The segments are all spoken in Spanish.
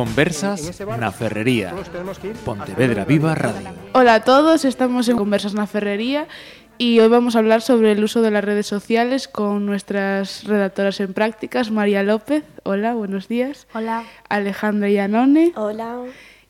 Conversas na Ferrería. Pontevedra Viva Radio. Hola a todos, estamos en Conversas na Ferrería y hoy vamos a hablar sobre el uso de las redes sociales con nuestras redactoras en prácticas, María López. Hola, buenos días. Hola. Alejandra Iannone. Hola.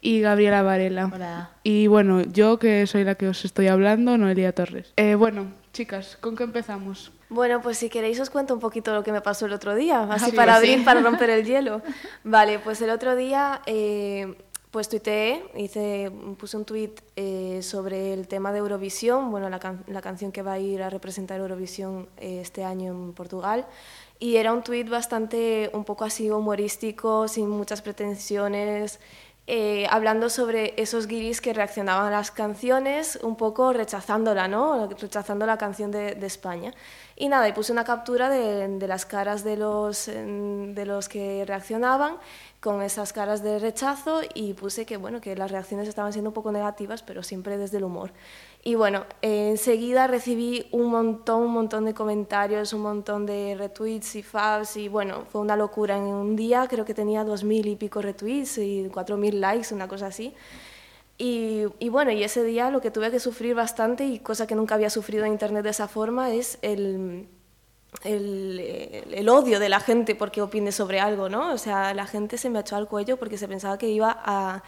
Y Gabriela Varela. Hola. Y bueno, yo que soy la que os estoy hablando, Noelia Torres. Eh, bueno, chicas, ¿con qué empezamos? Bueno, pues si queréis os cuento un poquito lo que me pasó el otro día, así sí, para sí. abrir, para romper el hielo. Vale, pues el otro día eh, pues tuiteé, hice, puse un tuit eh, sobre el tema de Eurovisión, bueno, la, can- la canción que va a ir a representar Eurovisión eh, este año en Portugal. Y era un tuit bastante, un poco así humorístico, sin muchas pretensiones, eh, hablando sobre esos guiris que reaccionaban a las canciones, un poco rechazándola, ¿no? Rechazando la canción de, de España. Y nada, y puse una captura de, de las caras de los, em, de los que reaccionaban con esas caras de rechazo y puse que, bueno, que las reacciones estaban siendo un poco negativas, pero siempre desde el humor. Y bueno, eh, enseguida recibí un montón, un montón de comentarios, un montón de retweets y faves y bueno, fue una locura. En un día creo que tenía dos mil y pico retweets y cuatro mil likes, una cosa así. Y, bueno, y ese día lo que tuve que sufrir bastante y cosa que nunca había sufrido en internet de esa forma es el, el, odio de la gente porque opine sobre algo, ¿no? O sea, la gente se me echó al cuello porque se pensaba que iba a,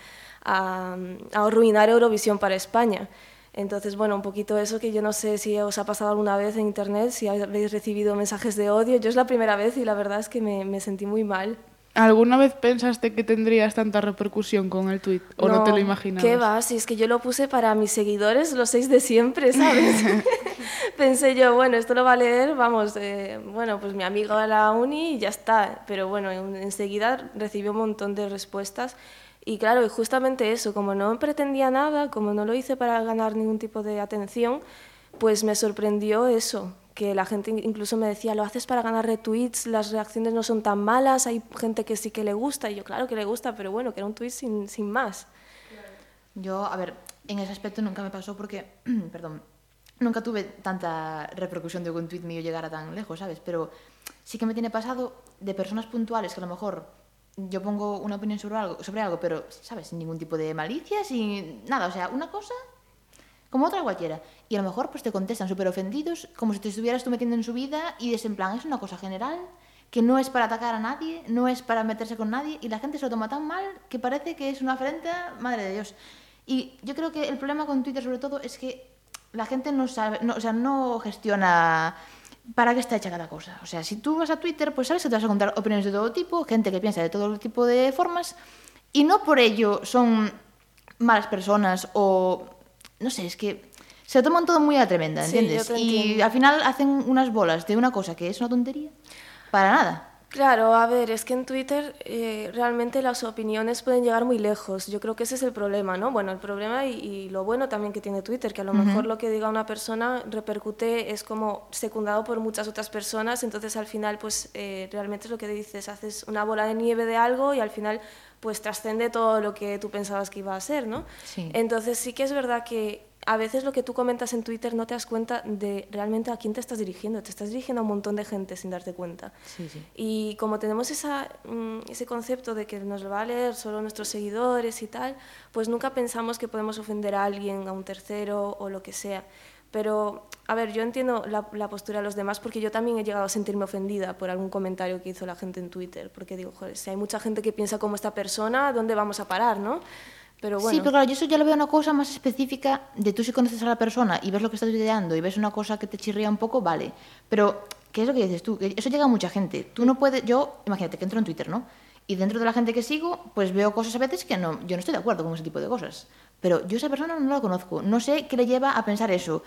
a, arruinar Eurovisión para España. Entonces, bueno, un poquito eso que yo no sé si os ha pasado alguna vez en internet, si habéis recibido mensajes de odio. Yo es la primera vez y la verdad es que me sentí muy mal. ¿Alguna vez pensaste que tendrías tanta repercusión con el tweet o no, te lo imaginabas? ¿Qué va? Si es que yo lo puse para mis seguidores, los seis de siempre, ¿sabes? Pensé yo, bueno, esto lo va a leer, vamos, eh, bueno, pues mi amigo de la uni y ya está. Pero bueno, en- enseguida recibí un montón de respuestas. Y claro, y justamente eso, como no pretendía nada, como no lo hice para ganar ningún tipo de atención, pues me sorprendió eso, que la gente incluso me decía, lo haces para ganar retweets, las reacciones no son tan malas, hay gente que sí que le gusta, y yo claro que le gusta, pero bueno, que era un tweet sin, sin más. Yo, a ver, en ese aspecto nunca me pasó porque, perdón, nunca tuve tanta repercusión de que un tweet mío llegara tan lejos, ¿sabes? Pero sí que me tiene pasado de personas puntuales que a lo mejor yo pongo una opinión sobre algo, sobre algo pero, ¿sabes? Sin ningún tipo de malicia, sin nada, o sea, una cosa como otra cualquiera. Y a lo mejor pues te contestan súper ofendidos, como si te estuvieras tú metiendo en su vida y es en plan, es una cosa general, que no es para atacar a nadie, no es para meterse con nadie, y la gente se lo toma tan mal que parece que es una afrenta, madre de Dios. Y yo creo que el problema con Twitter sobre todo es que la gente no sabe, no, o sea, no gestiona para qué está hecha cada cosa. O sea, si tú vas a Twitter, pues sabes que te vas a encontrar opiniones de todo tipo, gente que piensa de todo tipo de formas, y no por ello son malas personas o no sé, es que se lo toman todo muy a la tremenda, ¿entiendes? y al final hacen unas bolas de una cosa que es una tontería para nada. Claro, a ver, es que en Twitter eh, realmente las opiniones pueden llegar muy lejos. Yo creo que ese es el problema, ¿no? Bueno, el problema y, y lo bueno también que tiene Twitter, que a lo mejor lo que diga una persona repercute, es como secundado por muchas otras personas, entonces al final, pues eh, realmente es lo que dices, haces una bola de nieve de algo y al final pues trascende todo lo que tú pensabas que iba a ser, ¿no? Sí. Entonces sí que es verdad que a veces lo que tú comentas en Twitter no te das cuenta de realmente a quién te estás dirigiendo. Te estás dirigiendo a un montón de gente sin darte cuenta. Sí, sí. Y como tenemos esa, mm, ese concepto de que nos lo va a leer solo nuestros seguidores y tal, pues nunca pensamos que podemos ofender a alguien, a un tercero o lo que sea. Pero, a ver, yo entiendo la, la postura de los demás porque yo también he llegado a sentirme ofendida por algún comentario que hizo la gente en Twitter. Porque digo, joder, si hay mucha gente que piensa como esta persona, ¿dónde vamos a parar, no? Pero bueno. Sí, pero claro, yo eso ya lo veo una cosa más específica de tú si conoces a la persona y ves lo que está tuiteando y ves una cosa que te chirría un poco, vale. Pero, ¿qué es lo que dices tú? Que eso llega a mucha gente. Tú no puedes, yo, imagínate que entro en Twitter, ¿no? Y dentro de la gente que sigo, pues veo cosas a veces que no, yo no estoy de acuerdo con ese tipo de cosas. Pero yo esa persona no la conozco, no sé qué le lleva a pensar eso.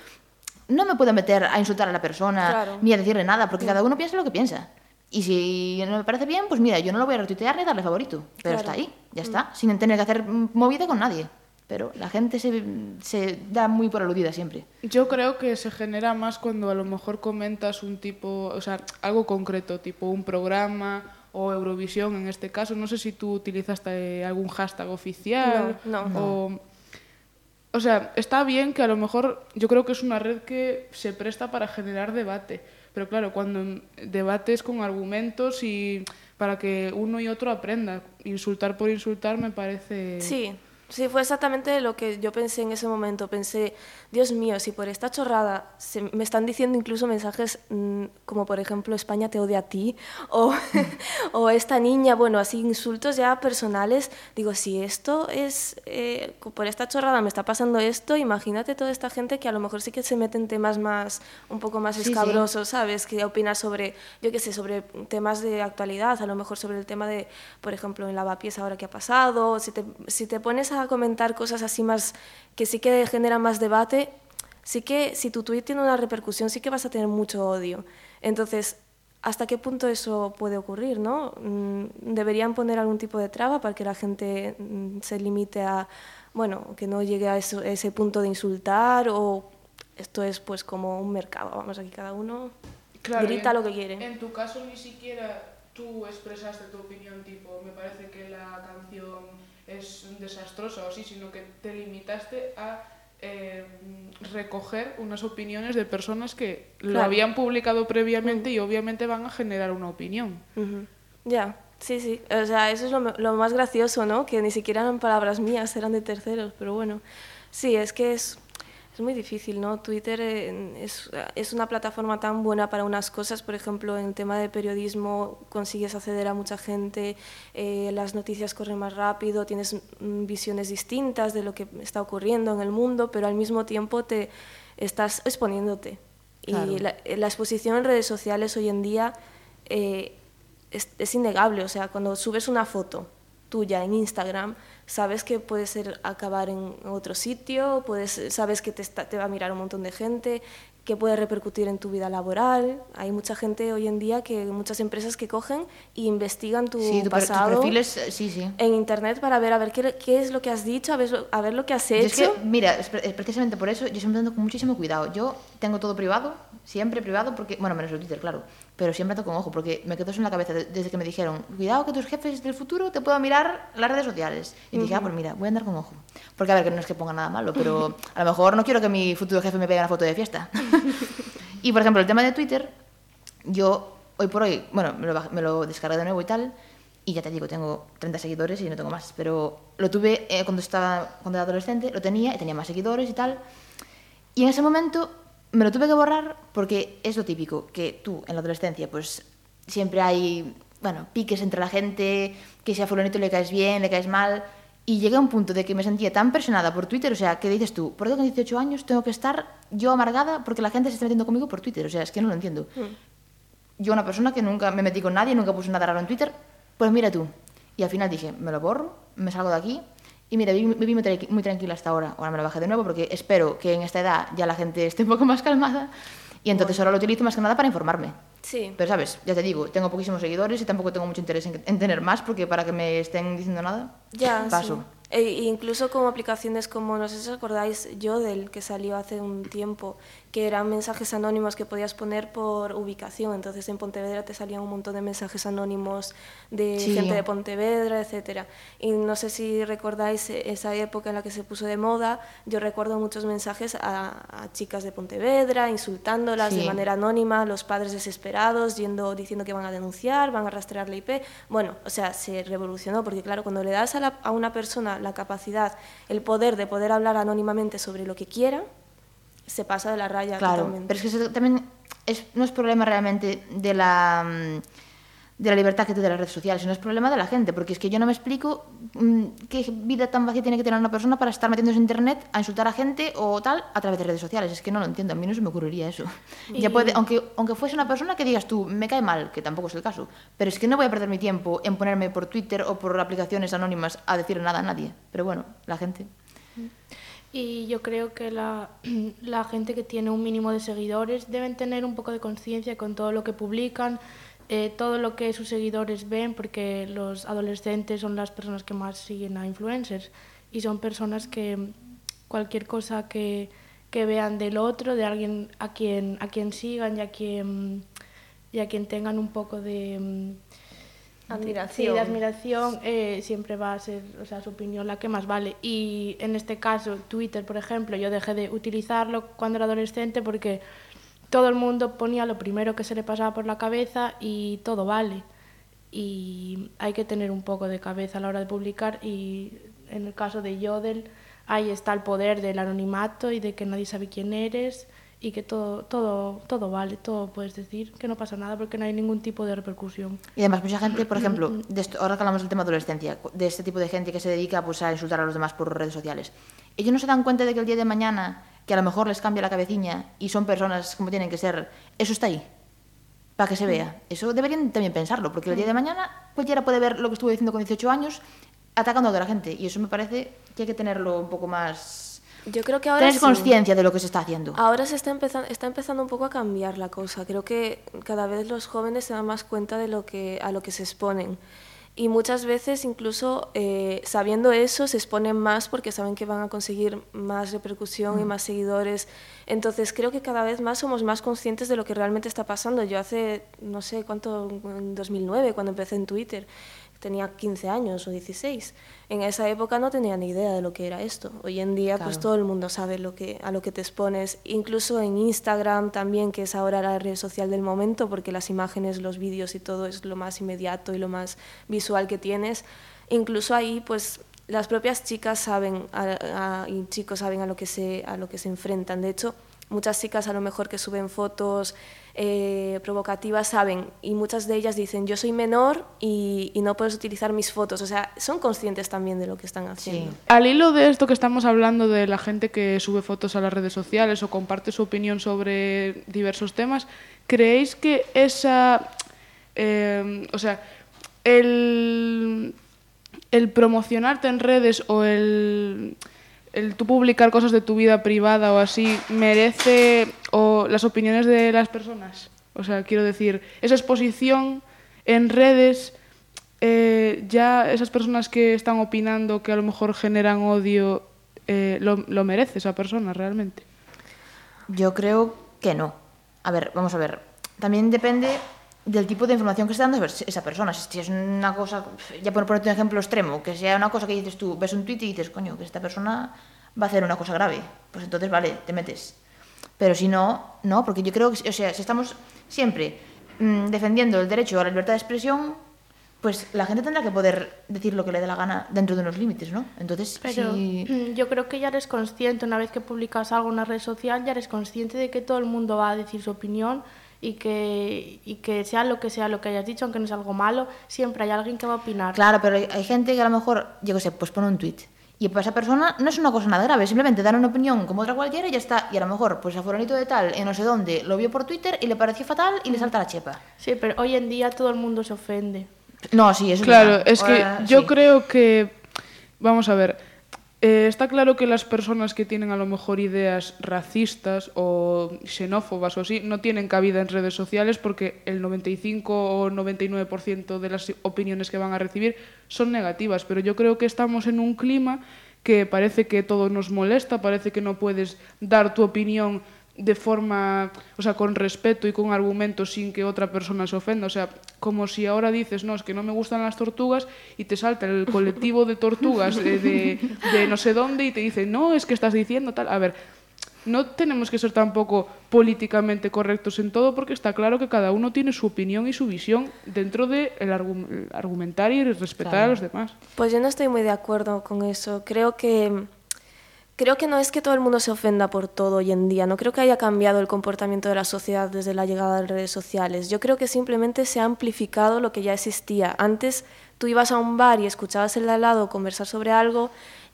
No me puedo meter a insultar a la persona Claro. ni a decirle nada, porque cada uno piensa lo que piensa. Y si no me parece bien, pues mira, yo no lo voy a retuitear ni darle favorito. Pero Claro. está ahí, ya está, sin tener que hacer mm, movida con nadie. Pero la gente se, se da muy por aludida siempre. Yo creo que se genera más cuando a lo mejor comentas un tipo, o sea, algo concreto, tipo un programa o Eurovisión en este caso. No sé si tú utilizaste algún hashtag oficial No, no. o o sea, está bien que a lo mejor yo creo que es una red que se presta para generar debate, pero claro, cuando debates con argumentos y para que uno y otro aprenda, insultar por insultar me parece... Sí, Sí, fue exactamente lo que yo pensé en ese momento. Pensé, Dios mío, si por esta chorrada se, me están diciendo incluso mensajes mm, como, por ejemplo, España te odia a ti, o, o esta niña, bueno, así insultos ya personales, digo, si esto es, eh, por esta chorrada me está pasando esto, imagínate toda esta gente que a lo mejor sí que se mete en temas más, un poco más escabrosos, sí. ¿sabes? Que opina sobre, yo qué sé, sobre temas de actualidad, a lo mejor sobre el tema de, por ejemplo, en Lavapiés ahora que ha pasado, si te, si te pones a comentar cosas así más que sí que generan más debate, sí que si tu tweet tiene una repercusión, sí que vas a tener mucho odio. Entonces, ¿hasta qué punto eso puede ocurrir? ¿no? ¿Deberían poner algún tipo de traba para que la gente se limite a, bueno, que no llegue a eso, ese punto de insultar o esto es pues como un mercado, vamos, aquí cada uno claro, grita en, lo que quiere. En tu caso ni siquiera tú expresaste tu opinión tipo, me parece que la canción es desastrosa o así, sino que te limitaste a eh, recoger unas opiniones de personas que claro. lo habían publicado previamente uh -huh. y obviamente van a generar una opinión. Uh -huh. Ya, sí, sí. O sea, eso es lo, lo, más gracioso, ¿no? Que ni siquiera eran palabras mías, eran de terceros, pero bueno. Sí, es que es es muy difícil, ¿no? Twitter es, es, una plataforma tan buena para unas cosas, por ejemplo, en el tema de periodismo consigues acceder a mucha gente, eh, las noticias corren más rápido, tienes visiones distintas de lo que está ocurriendo en el mundo, pero al mismo tiempo te estás exponiéndote. Claro. Y la, la, exposición en redes sociales hoy en día eh, es, es innegable, o sea, cuando subes una foto tuya en Instagram, sabes que puede ser acabar en otro sitio, puedes, sabes que te, está, te va a mirar un montón de gente, que puede repercutir en tu vida laboral. Hay mucha gente hoy en día, que muchas empresas que cogen y investigan tu, sí, tu pasado perfiles, sí, sí. en internet para ver a ver qué, qué, es lo que has dicho, a ver, a ver lo que has hecho. Es que, mira, precisamente por eso yo siempre ando con muchísimo cuidado. Yo tengo todo privado, siempre privado, porque, bueno, menos el Twitter, claro, pero siempre ando con ojo, porque me quedó eso en la cabeza desde que me dijeron, cuidado que tus jefes del futuro te puedan mirar las redes sociales. Y uh -huh. dije, ah, pues mira, voy a andar con ojo. Porque a ver, que no es que ponga nada malo, pero a lo mejor no quiero que mi futuro jefe me pegue una foto de fiesta. y por ejemplo, el tema de Twitter, yo hoy por hoy, bueno, me lo, me lo descargué de nuevo y tal, y ya te digo, tengo 30 seguidores y no tengo más, pero lo tuve eh, cuando estaba cuando era adolescente, lo tenía y tenía más seguidores y tal. Y en ese momento me lo tuve que borrar porque es lo típico, que tú en la adolescencia pues siempre hay, bueno, piques entre la gente, que si a fulanito le caes bien, le caes mal, y llegué a un punto de que me sentía tan presionada por Twitter, o sea, que dices tú, ¿por qué con 18 años tengo que estar yo amargada porque la gente se está metiendo conmigo por Twitter? O sea, es que no lo entiendo. Mm. Yo, una persona que nunca me metí con nadie, nunca puse nada raro en Twitter, pues mira tú. Y al final dije, me lo borro, me salgo de aquí. Y mira, viví, viví muy, muy tranquila hasta ahora. Ahora me lo bajé de nuevo porque espero que en esta edad ya la gente esté un poco más calmada. Y entonces ahora lo utilizo más que nada para informarme. Sí. Pero sabes, ya te digo, tengo poquísimos seguidores y tampoco tengo mucho interés en, en tener más porque para que me estén diciendo nada, ya, paso. Sí. E incluso como aplicaciones como, no sé si os acordáis, Yodel, que salió hace un tiempo, que eran mensajes anónimos que podías poner por ubicación. Entonces en Pontevedra te salían un montón de mensajes anónimos de sí. gente de Pontevedra, etc. Y no sé si recordáis esa época en la que se puso de moda, yo recuerdo muchos mensajes a, a chicas de Pontevedra, insultándolas sí. de manera anónima, los padres desesperados, yendo, diciendo que van a denunciar, van a rastrear la IP. Bueno, o sea, se revolucionó, porque claro, cuando le das a, la, a una persona la capacidad, el poder de poder hablar anónimamente sobre lo que quiera, se pasa de la raya claro, totalmente. Pero es que también es, no es problema realmente de la, mm, de la libertad que te da las redes sociales, sino es problema de la gente, porque es que yo no me explico mmm, qué vida tan vacía tiene que tener una persona para estar metiéndose en internet a insultar a gente o tal a través de redes sociales. Es que no lo entiendo, a mí no se me ocurriría eso. Y... Ya puede, aunque, aunque fuese una persona que digas tú, me cae mal, que tampoco es el caso, pero es que no voy a perder mi tiempo en ponerme por Twitter o por aplicaciones anónimas a decir nada a nadie. Pero bueno, la gente. Y yo creo que la, la, gente que tiene un mínimo de seguidores deben tener un poco de conciencia con todo lo que publican, eh, todo lo que sus seguidores ven, porque los adolescentes son las personas que más siguen a influencers y son personas que cualquier cosa que, que vean del otro, de alguien a quien, a quien sigan y a quien, y a quien tengan un poco de Admiración. Sí, de admiración eh, siempre va a ser o sea, su opinión la que más vale. Y en este caso, Twitter, por ejemplo, yo dejé de utilizarlo cuando era adolescente porque todo el mundo ponía lo primero que se le pasaba por la cabeza y todo vale. Y hay que tener un poco de cabeza a la hora de publicar y en el caso de Yodel, ahí está el poder del anonimato y de que nadie sabe quién eres y que todo, todo, todo vale, todo puedes decir, que no pasa nada porque no hay ningún tipo de repercusión. Y además mucha gente, por ejemplo, de esto, ahora que hablamos del tema de adolescencia, de este tipo de gente que se dedica pues, a insultar a los demás por redes sociales, ellos no se dan cuenta de que el día de mañana, que a lo mejor les cambia la cabeciña y son personas como tienen que ser, eso está ahí, para que se vea. Eso deberían también pensarlo, porque el día de mañana cualquiera puede ver lo que estuvo diciendo con 18 años atacando a otra gente, y eso me parece que hay que tenerlo un poco más yo creo que ahora Tener sí. conciencia de lo que se está haciendo. Ahora se está empezando, está empezando un poco a cambiar la cosa. Creo que cada vez los jóvenes se dan más cuenta de lo que, a lo que se exponen. Y muchas veces, incluso eh, sabiendo eso, se exponen más porque saben que van a conseguir más repercusión y más seguidores. Entonces, creo que cada vez más somos más conscientes de lo que realmente está pasando. Yo hace, no sé cuánto, en 2009, cuando empecé en Twitter, tenía 15 años o 16. En esa época no tenía ni idea de lo que era esto. Hoy en día pues todo el mundo sabe lo que, a lo que te expones. Incluso en Instagram también, que es ahora la red social del momento, porque las imágenes, los vídeos y todo es lo más inmediato y lo más visual que tienes. Incluso ahí pues las propias chicas saben a- a- y chicos saben a lo, que se, a lo que se enfrentan. De hecho, muchas chicas a lo mejor que suben fotos eh, provocativas saben y muchas de ellas dicen yo soy menor y, no puedes utilizar mis fotos. O sea, son conscientes también de lo que están haciendo. Sí. Al hilo de esto que estamos hablando de la gente que sube fotos a las redes sociales o comparte su opinión sobre diversos temas, ¿creéis que esa, eh, o sea, el promocionarte en redes o el, el tú publicar cosas de tu vida privada o así merece o las opiniones de las personas? O sea, quiero decir, esa exposición en redes eh, ya esas personas que están opinando que a lo mejor generan odio, eh, lo, lo merece esa persona realmente. Yo creo que no. A ver, vamos a ver. También depende del tipo de información que está dando esa persona. Si es una cosa, ya por ponerte un ejemplo extremo, que sea una cosa que dices tú, ves un tweet y dices, coño, que esta persona va a hacer una cosa grave, pues entonces vale, te metes. Pero si no, no, porque yo creo que, o sea, si estamos siempre mm, defendiendo el derecho a la libertad de expresión, pues la gente tendrá que poder decir lo que le dé la gana dentro de unos límites, ¿no? Entonces, Pero si... mm, yo creo que ya eres consciente, una vez que publicas algo en una red social, ya eres consciente de que todo el mundo va a decir su opinión y que, y que sea lo que sea lo que hayas dicho, aunque no es algo malo, siempre hay alguien que va a opinar. Claro, pero hay, hay gente que a lo mejor, yo qué sé, pues pone un tweet. Y para esa persona no es una cosa nada grave, simplemente dar una opinión como otra cualquiera y ya está. Y a lo mejor, pues a fulanito de tal, en no sé dónde, lo vio por Twitter y le pareció fatal y le salta la chepa. Sí, pero hoy en día todo el mundo se ofende. No, sí, eso Claro, es que Ahora, yo sí. creo que, vamos a ver, eh, está claro que las personas que tienen a lo mejor ideas racistas o xenófobas o así no tienen cabida en redes sociales porque el 95 o 99% de las opiniones que van a recibir son negativas, pero yo creo que estamos en un clima que parece que todo nos molesta, parece que no puedes dar tu opinión de forma, o sea, con respeto y con argumentos sin que otra persona se ofenda. O sea, como si ahora dices, no, es que no me gustan las tortugas y te salta el colectivo de tortugas de, de, de no sé dónde y te dice, no, es que estás diciendo tal. A ver, no tenemos que ser tampoco políticamente correctos en todo porque está claro que cada uno tiene su opinión y su visión dentro de el argumentar y respetar claro. a los demás. Pues yo no estoy muy de acuerdo con eso. Creo que creo que no es que todo el mundo se ofenda por todo hoy en día. No creo que haya cambiado el comportamiento de la sociedad desde la llegada de las redes sociales. Yo creo que simplemente se ha amplificado lo que ya existía. Antes tú ibas a un bar y escuchabas el de al lado conversar sobre algo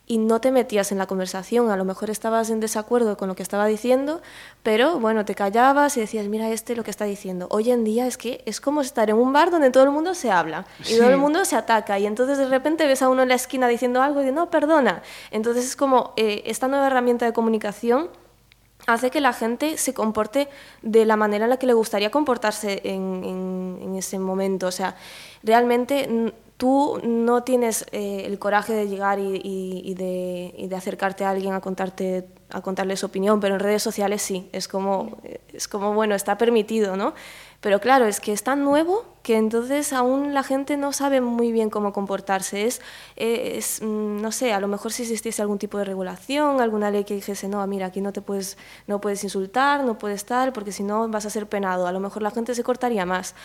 y no te metías en la conversación. A lo mejor estabas en desacuerdo con lo que estaba diciendo, pero bueno, te callabas y decías, mira este lo que está diciendo. Hoy en día es que es como estar en un bar donde todo el mundo se habla y todo el mundo se ataca y entonces de repente ves a uno en la esquina diciendo algo y dices, no, perdona. Entonces es como eh, esta nueva herramienta de comunicación hace que la gente se comporte de la manera en la que le gustaría comportarse en, en- en ese momento. O sea, realmente tú no tienes eh, el coraje de llegar y, de, acercarte a alguien a contarte a contarle su opinión, pero en redes sociales sí, es como, es como bueno, está permitido, ¿no? Pero claro, es que es tan nuevo que entonces aún la gente no sabe muy bien cómo comportarse. Es, es, mm, no sé, a lo mejor si existiese algún tipo de regulación, alguna ley que dijese, no, mira, aquí no te puedes, no puedes insultar, no puedes tal, porque si no vas a ser penado. A lo mejor la gente se cortaría más.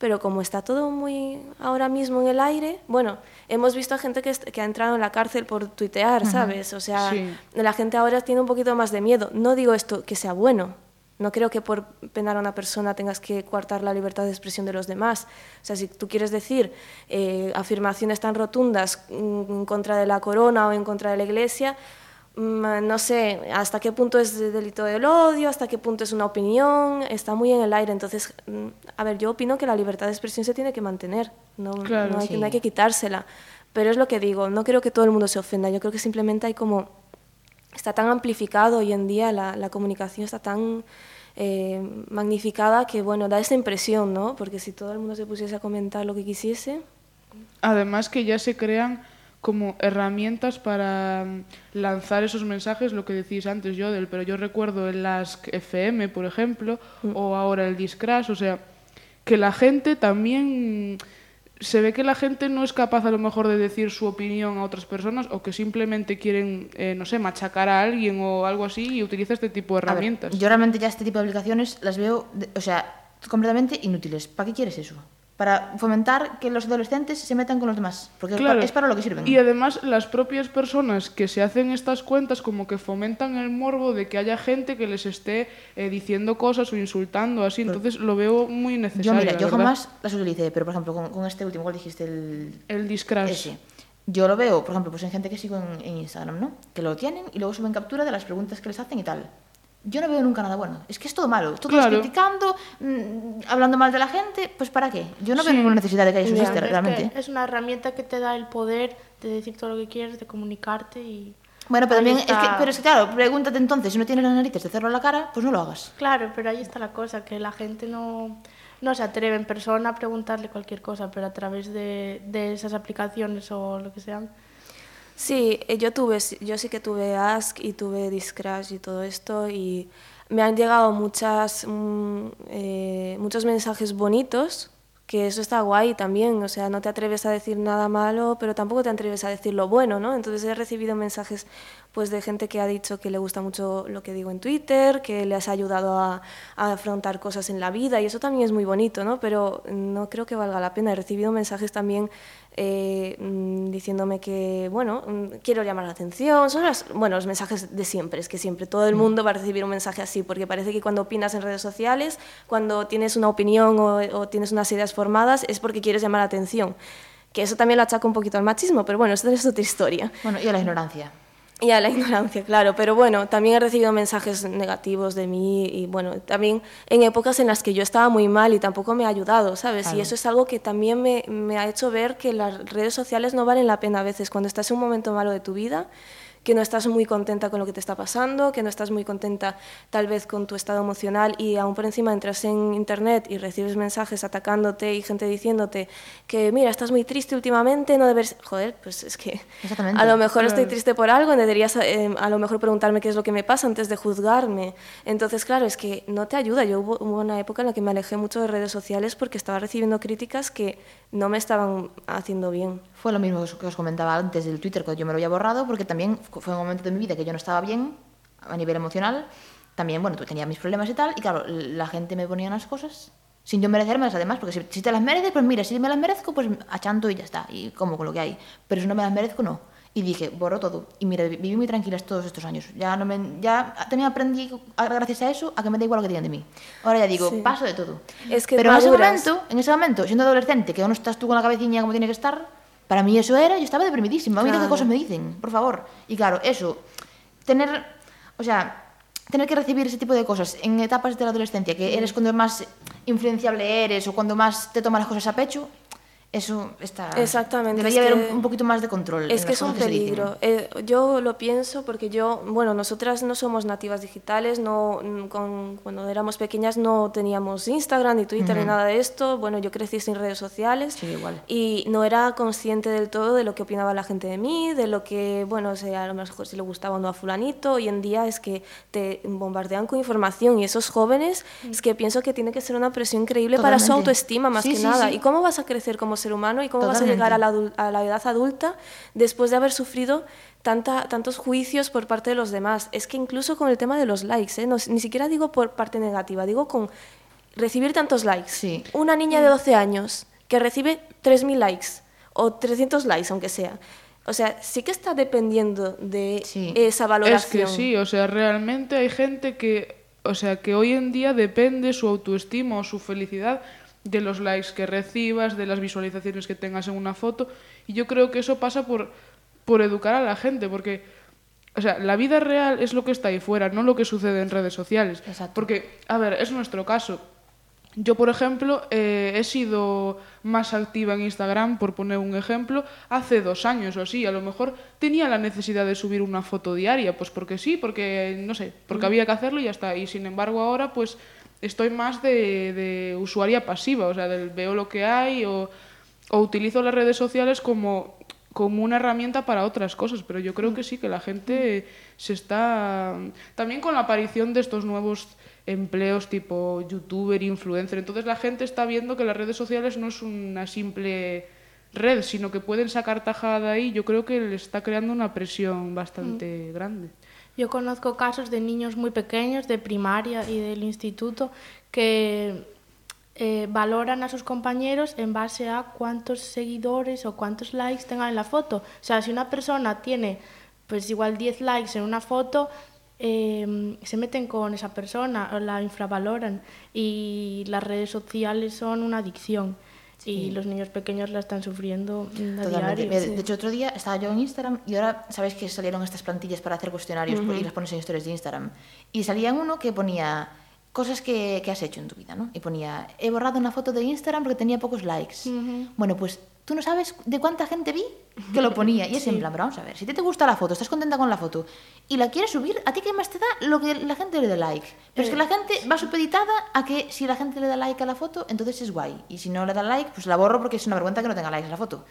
Pero como está todo muy ahora mismo en el aire, bueno, hemos visto a gente que, que ha entrado en la cárcel por tuitear, ¿sabes? O sea, sí. la gente ahora tiene un poquito más de miedo. No digo esto que sea bueno, no creo que por penar a una persona tengas que coartar la libertad de expresión de los demás. O sea, si tú quieres decir eh, afirmaciones tan rotundas en contra de la corona o en contra de la iglesia, mm, no sé hasta qué punto es delito del odio, hasta qué punto es una opinión, está muy en el aire. Entonces, mm, a ver, yo opino que la libertad de expresión se tiene que mantener, no, claro, no, hay, sí. no hay que quitársela. Pero es lo que digo, no creo que todo el mundo se ofenda, yo creo que simplemente hay como está tan amplificado hoy en día, la, la comunicación está tan eh, magnificada que, bueno, da esa impresión, ¿no? Porque si todo el mundo se pusiese a comentar lo que quisiese... Además que ya se crean como herramientas para mm, lanzar esos mensajes, lo que decís antes, Yodel, pero yo recuerdo en las FM, por ejemplo, mm. o ahora el Discrash, o sea, que la gente también se ve que la gente no es capaz a lo mejor de decir su opinión a otras personas o que simplemente quieren, eh, no sé, machacar a alguien o algo así y utiliza este tipo de herramientas. Ver, yo realmente ya este tipo de aplicaciones las veo, o sea, completamente inútiles. ¿Para qué quieres eso? Para fomentar que los adolescentes se metan con los demás, porque claro. es para lo que sirven. Y además las propias personas que se hacen estas cuentas como que fomentan el morbo de que haya gente que les esté eh, diciendo cosas o insultando así, entonces lo veo muy necesario. Yo mira, yo ¿verdad? jamás las utilicé, pero por ejemplo con, con este último, ¿cuál dijiste? El, el Discrash. Ese. Yo lo veo, por ejemplo, pues en gente que sigo en, en Instagram, ¿no? Que lo tienen y luego suben captura de las preguntas que les hacen y tal yo no veo nunca nada bueno. Es que es todo malo. Todo claro. criticando, mmm, hablando mal de la gente, pues ¿para qué? Yo no sí. veo ninguna necesidad de que haya eso existe, realmente. Es, una herramienta que te da el poder de decir todo lo que quieres, de comunicarte y... Bueno, pero también, es que, pero es que claro, pregúntate entonces, si no tienes las narices de hacerlo a la cara, pues no lo hagas. Claro, pero ahí está la cosa, que la gente no, no se atreve en persona a preguntarle cualquier cosa, pero a través de, de esas aplicaciones o lo que sean, Sí, eh, yo tuve, yo sí que tuve Ask y tuve Discrash y todo esto y me han llegado muchas, mm, eh, muchos mensajes bonitos, que eso está guay también, o sea, no te atreves a decir nada malo, pero tampoco te atreves a decir lo bueno, ¿no? Entonces he recibido mensajes pues de gente que ha dicho que le gusta mucho lo que digo en Twitter, que le has ayudado a, a, afrontar cosas en la vida y eso también es muy bonito, ¿no? Pero no creo que valga la pena. He recibido mensajes también eh, diciéndome que, bueno, quiero llamar la atención. Son los, bueno, los mensajes de siempre, es que siempre todo el mundo va a recibir un mensaje así, porque parece que cuando opinas en redes sociales, cuando tienes una opinión o, o tienes unas ideas formadas, es porque quieres llamar la atención. Que eso también lo achaco un poquito al machismo, pero bueno, esto es otra historia. Bueno, y a la ignorancia. Y a la ignorancia, claro, pero bueno, también he recibido mensajes negativos de mí y bueno, también en épocas en las que yo estaba muy mal y tampoco me ha ayudado, ¿sabes? Claro. Y eso es algo que también me, me ha hecho ver que las redes sociales no valen la pena a veces cuando estás en un momento malo de tu vida que no estás muy contenta con lo que te está pasando, que no estás muy contenta tal vez con tu estado emocional y aún por encima entras en internet y recibes mensajes atacándote y gente diciéndote que mira, estás muy triste últimamente, no debes... Joder, pues es que a lo mejor estoy triste por algo, deberías eh, a lo mejor preguntarme qué es lo que me pasa antes de juzgarme. Entonces, claro, es que no te ayuda. Yo hubo, hubo una época en la que me alejé mucho de redes sociales porque estaba recibiendo críticas que no me estaban haciendo bien. Fue lo mismo que os comentaba antes del Twitter, que yo me lo había borrado porque también fue un momento de mi vida que yo no estaba bien a nivel emocional. También, bueno, tenía mis problemas y tal, y claro, la gente me ponía unas cosas sin yo merecérmelas además, porque si, si te las mereces, pues mira, si me las merezco, pues achanto y ya está, y como con lo que hay. Pero si no me las merezco, no. Y dije, borro todo. Y mira, viví muy tranquila todos estos años. Ya, no me, ya también aprendí, gracias a eso, a que me da igual lo que digan de mí. Ahora ya digo, sí. paso de todo. Es que Pero en ese, momento, en ese momento, siendo adolescente, que aún no estás tú con la cabecilla como tiene que estar, para mí eso era, yo estaba deprimidísima. Mira claro. qué cosas me dicen, por favor. Y claro, eso, tener, o sea, tener que recibir ese tipo de cosas en etapas de la adolescencia, que eres cuando más influenciable eres o cuando más te tomas las cosas a pecho, Eso está... Exactamente. Debería es haber que, un, un poquito más de control. Es en que es un peligro. Eh, yo lo pienso porque yo, bueno, nosotras no somos nativas digitales, no, mm, con, cuando éramos pequeñas no teníamos Instagram ni Twitter ni nada de esto. Bueno, yo crecí sin redes sociales Sí, igual. y no era consciente del todo de lo que opinaba la gente de mí, de lo que, bueno, o sea, a lo mejor si le gustaba o no a fulanito. Hoy en día es que te bombardean con información y esos jóvenes es que pienso que tiene que ser una presión increíble para su Totalmente. autoestima más Sí, que sí, nada. sí. ¿Y cómo vas a crecer como ser humano y cómo vas a llegar a la, adul- a la edad adulta después de haber sufrido tanta, tantos juicios por parte de los demás? Es que incluso con el tema de los likes, ¿eh? No- ni siquiera digo por parte negativa, digo con recibir tantos likes. Sí. Una niña de 12 años que recibe 3.000 likes o 300 likes, aunque sea. O sea, sí que está dependiendo de Sí. esa Es valoración. que sí, o sea, realmente hay gente que, o sea, que hoy en día depende su autoestima o su felicidad de los likes que recibas, de las visualizaciones que tengas en una foto. Y yo creo que eso pasa por, por educar a la gente, porque, o sea, la vida real es lo que está ahí fuera, no lo que sucede en redes sociales. Exacto. Porque, a ver, es nuestro caso. Yo, por ejemplo, eh, he sido más activa en Instagram, por poner un ejemplo, hace dos años o así. A lo mejor tenía la necesidad de subir una foto diaria, pues porque sí, porque, no sé, porque había que hacerlo y ya está. Y sin embargo ahora, pues estoy más de, de usuaria pasiva, o sea, del veo lo que hay o, o utilizo las redes sociales como, como una herramienta para otras cosas. Pero yo creo que sí, que la gente se está... También con la aparición de estos nuevos empleos tipo youtuber, influencer. Entonces la gente está viendo que las redes sociales no es una simple red, sino que pueden sacar tajada ahí. Yo creo que le está creando una presión bastante grande. Yo conozco casos de niños muy pequeños, de primaria y del instituto, que eh, valoran a sus compañeros en base a cuántos seguidores o cuántos likes tengan en la foto. O sea, si una persona tiene pues igual 10 likes en una foto, eh, se meten con esa persona, o la infravaloran y las redes sociales son una adicción. Y los niños pequeños la están sufriendo a Totalmente. diario. De hecho, otro día estaba yo en Instagram y ahora sabéis que salieron estas plantillas para hacer cuestionarios y las pones en historias de Instagram. Y salía uno que ponía cosas que, que has hecho en tu vida, ¿no? Y ponía, he borrado una foto de Instagram porque tenía pocos likes. Bueno, pues tú no sabes de cuánta gente vi que lo ponía. Y es en plan, pero vamos a ver, si ti te gusta la foto, estás contenta con la foto y la quieres subir, ¿a ti qué más te da lo que la gente le dé like? Pero es que la gente va supeditada a que si la gente le da like a la foto, entonces es guay. Y si no le da like, pues la borro porque es una vergüenza que no tenga likes a la foto.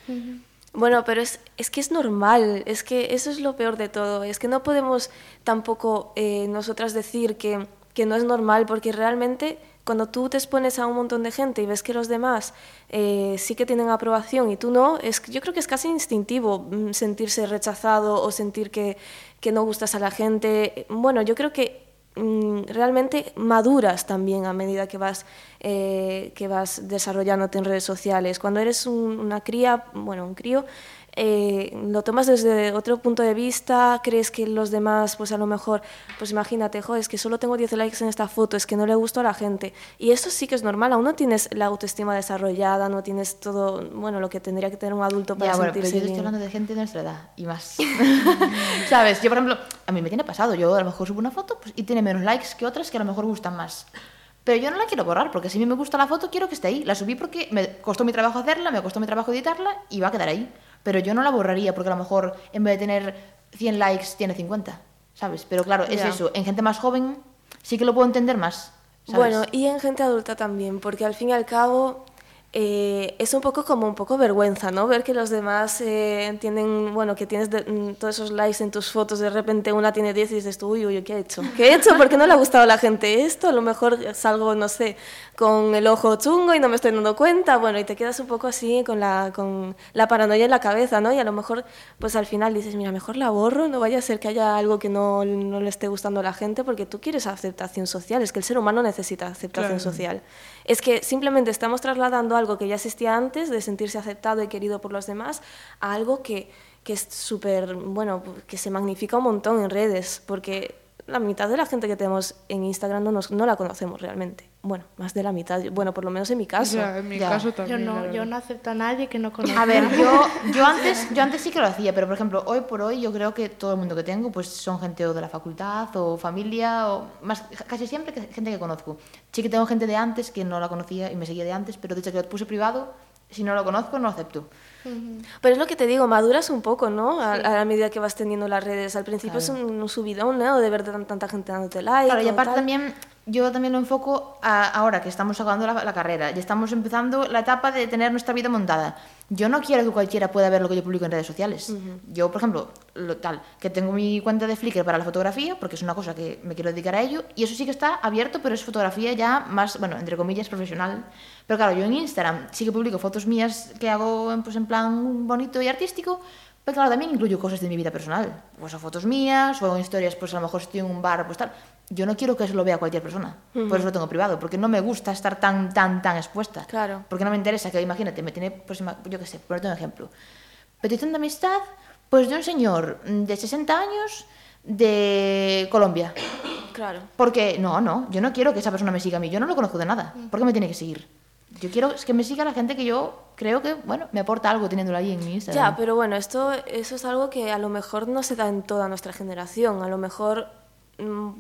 Bueno, pero es, es que es normal, es que eso es lo peor de todo, es que no podemos tampoco eh, nosotras decir que, que no es normal, porque realmente cuando tú te expones a un montón de gente y ves que los demás eh, sí que tienen aprobación y tú no, es, yo creo que es casi instintivo mm, sentirse rechazado o sentir que, que no gustas a la gente. Bueno, yo creo que mm, realmente maduras también a medida que vas, eh, que vas desarrollándote en redes sociales. Cuando eres un- una cría, bueno, un crío, eh, lo tomas desde otro punto de vista, crees que los demás, pues a lo mejor, pues imagínate, joder, es que solo tengo 10 likes en esta foto, es que no le gusto a la gente. Y eso sí que es normal, aún no tienes la autoestima desarrollada, no tienes todo, bueno, lo que tendría que tener un adulto para Ya, bueno, pero sentirse yo te estoy bien. hablando de gente de nuestra edad y más. ¿Sabes? Yo, por ejemplo, a mí me tiene pasado. Yo a lo mejor subo una foto pues, y tiene menos likes que otras que a lo mejor gustan más. Pero yo no la quiero borrar porque si a mí me gusta la foto quiero que esté ahí. La subí porque me costó mi trabajo hacerla, me costó mi trabajo editarla y va a quedar ahí. Pero yo no la borraría porque a lo mejor en vez de tener 100 likes tiene 50. ¿Sabes? Pero claro, es eso. En gente más joven sí que lo puedo entender más. ¿sabes? Bueno, y en gente adulta también, porque al fin y al cabo eh, es un poco como un poco vergüenza, ¿no? Ver que los demás eh, tienen, bueno, que tienes de- mm, todos esos likes en tus fotos, de repente una tiene 10 y dices tú, uy, uy, ¿qué he hecho? ¿Qué he hecho? ¿Por qué no le ha gustado a la gente esto? A lo mejor salgo, no sé, con el ojo chungo y no me estoy dando cuenta, bueno, y te quedas un poco así con la, con la paranoia en la cabeza, ¿no? Y a lo mejor, pues al final dices, mira, mejor la borro, no vaya a ser que haya algo que no, no le esté gustando a la gente, porque tú quieres aceptación social, es que el ser humano necesita aceptación Claro. social. Es que simplemente estamos trasladando algo que ya existía antes, de sentirse aceptado y querido por los demás, a algo que, que es súper, bueno, que se magnifica un montón en redes, porque la mitad de la gente que tenemos en Instagram no, nos, no la conocemos realmente. Bueno, más de la mitad, bueno, por lo menos en mi caso. Ya, en mi Ya. caso Yo también. la no, yo no acepto a nadie que no conozca. A ver, yo, yo, antes, yo antes sí que lo hacía, pero por ejemplo, hoy por hoy yo creo que todo el mundo que tengo pues son gente o de la facultad o familia o más, casi siempre que- gente que conozco. Sí que tengo gente de antes que no la conocía y me seguía de antes, pero desde que lo puse privado si no lo conozco, no lo acepto. Pero es lo que te digo, maduras un poco, ¿no? A, a la medida que vas teniendo las redes. Al principio es un, un subidón, ¿no? De ver tan- tanta gente dándote like. Claro, y aparte tal. también, yo también lo enfoco a- ahora que estamos acabando la, la carrera y estamos empezando la etapa de tener nuestra vida montada. Yo no quiero que cualquiera pueda ver lo que yo publico en redes sociales. Yo, por ejemplo, lo tal, que tengo mi cuenta de Flickr para la fotografía, porque es una cosa que me quiero dedicar a ello, y eso sí que está abierto, pero es fotografía ya más, bueno, entre comillas, profesional. Pero claro, yo en Instagram sí que publico fotos mías que hago pues, en plan bonito y artístico, pero claro, también incluyo cosas de mi vida personal. Pues o fotos mías, o historias, pues a lo mejor estoy en un bar, pues tal. Yo no quiero que eso lo vea cualquier persona. Por eso lo tengo privado, porque no me gusta estar tan, tan, tan expuesta. Claro. Porque no me interesa que, imagínate, me tiene, pues ima- yo qué sé, por ponerte un ejemplo. Petición de amistad, pues de un señor de 60 años de Colombia. Claro. Porque, no, no, yo no quiero que esa persona me siga a mí, yo no lo conozco de nada. ¿Por qué me tiene que seguir? Yo quiero que me siga la gente que yo creo que, bueno, me aporta algo teniéndolo ahí en mi Instagram. Ya, pero bueno, esto eso es algo que a lo mejor no se da en toda nuestra generación. A lo mejor,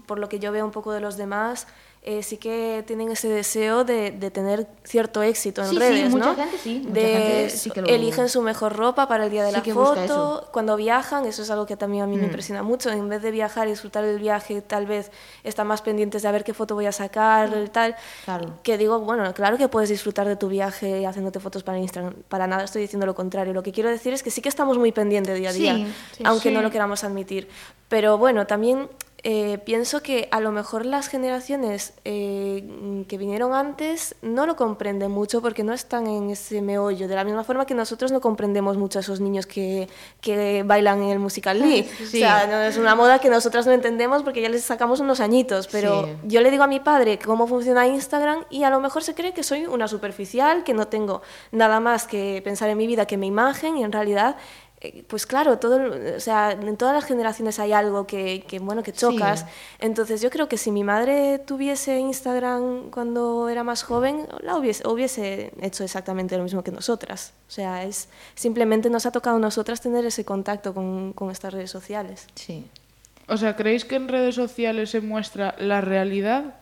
por lo que yo veo un poco de los demás, eh, sí que tienen ese deseo de, de tener cierto éxito en Sí, sí, redes, mucha ¿no? gente sí, mucha de gente sí que lo- eligen su mejor ropa para el día de Sí la foto, cuando viajan, eso es algo que también a mí me Mm. impresiona mucho. En vez de viajar y disfrutar del viaje, tal vez están más pendientes de a ver qué foto voy a sacar, Mm. tal. Claro. Que digo, bueno, claro que puedes disfrutar de tu viaje haciéndote fotos para Instagram. Para nada estoy diciendo lo contrario. Lo que quiero decir es que sí que estamos muy pendientes día a Sí, día, sí. aunque no Sí. lo queramos admitir. Pero bueno, también eh, pienso que a lo mejor las generaciones eh, que vinieron antes no lo comprenden mucho porque no están en ese meollo. De la misma forma que nosotros no comprendemos mucho a esos niños que, que bailan en el musical Lee. Sí. O sea, no es una moda que nosotras no entendemos porque ya les sacamos unos añitos. Pero Sí. yo le digo a mi padre cómo funciona Instagram y a lo mejor se cree que soy una superficial, que no tengo nada más que pensar en mi vida que mi imagen y en realidad, pues claro, todo, o sea, en todas las generaciones hay algo que, que, bueno, que chocas. Sí. Entonces yo creo que si mi madre tuviese Instagram cuando era más joven, la hubiese, hubiese hecho exactamente lo mismo que nosotras. O sea, es simplemente nos ha tocado a nosotras tener ese contacto con, con estas redes sociales. Sí. O sea, ¿creéis que en redes sociales se muestra la realidad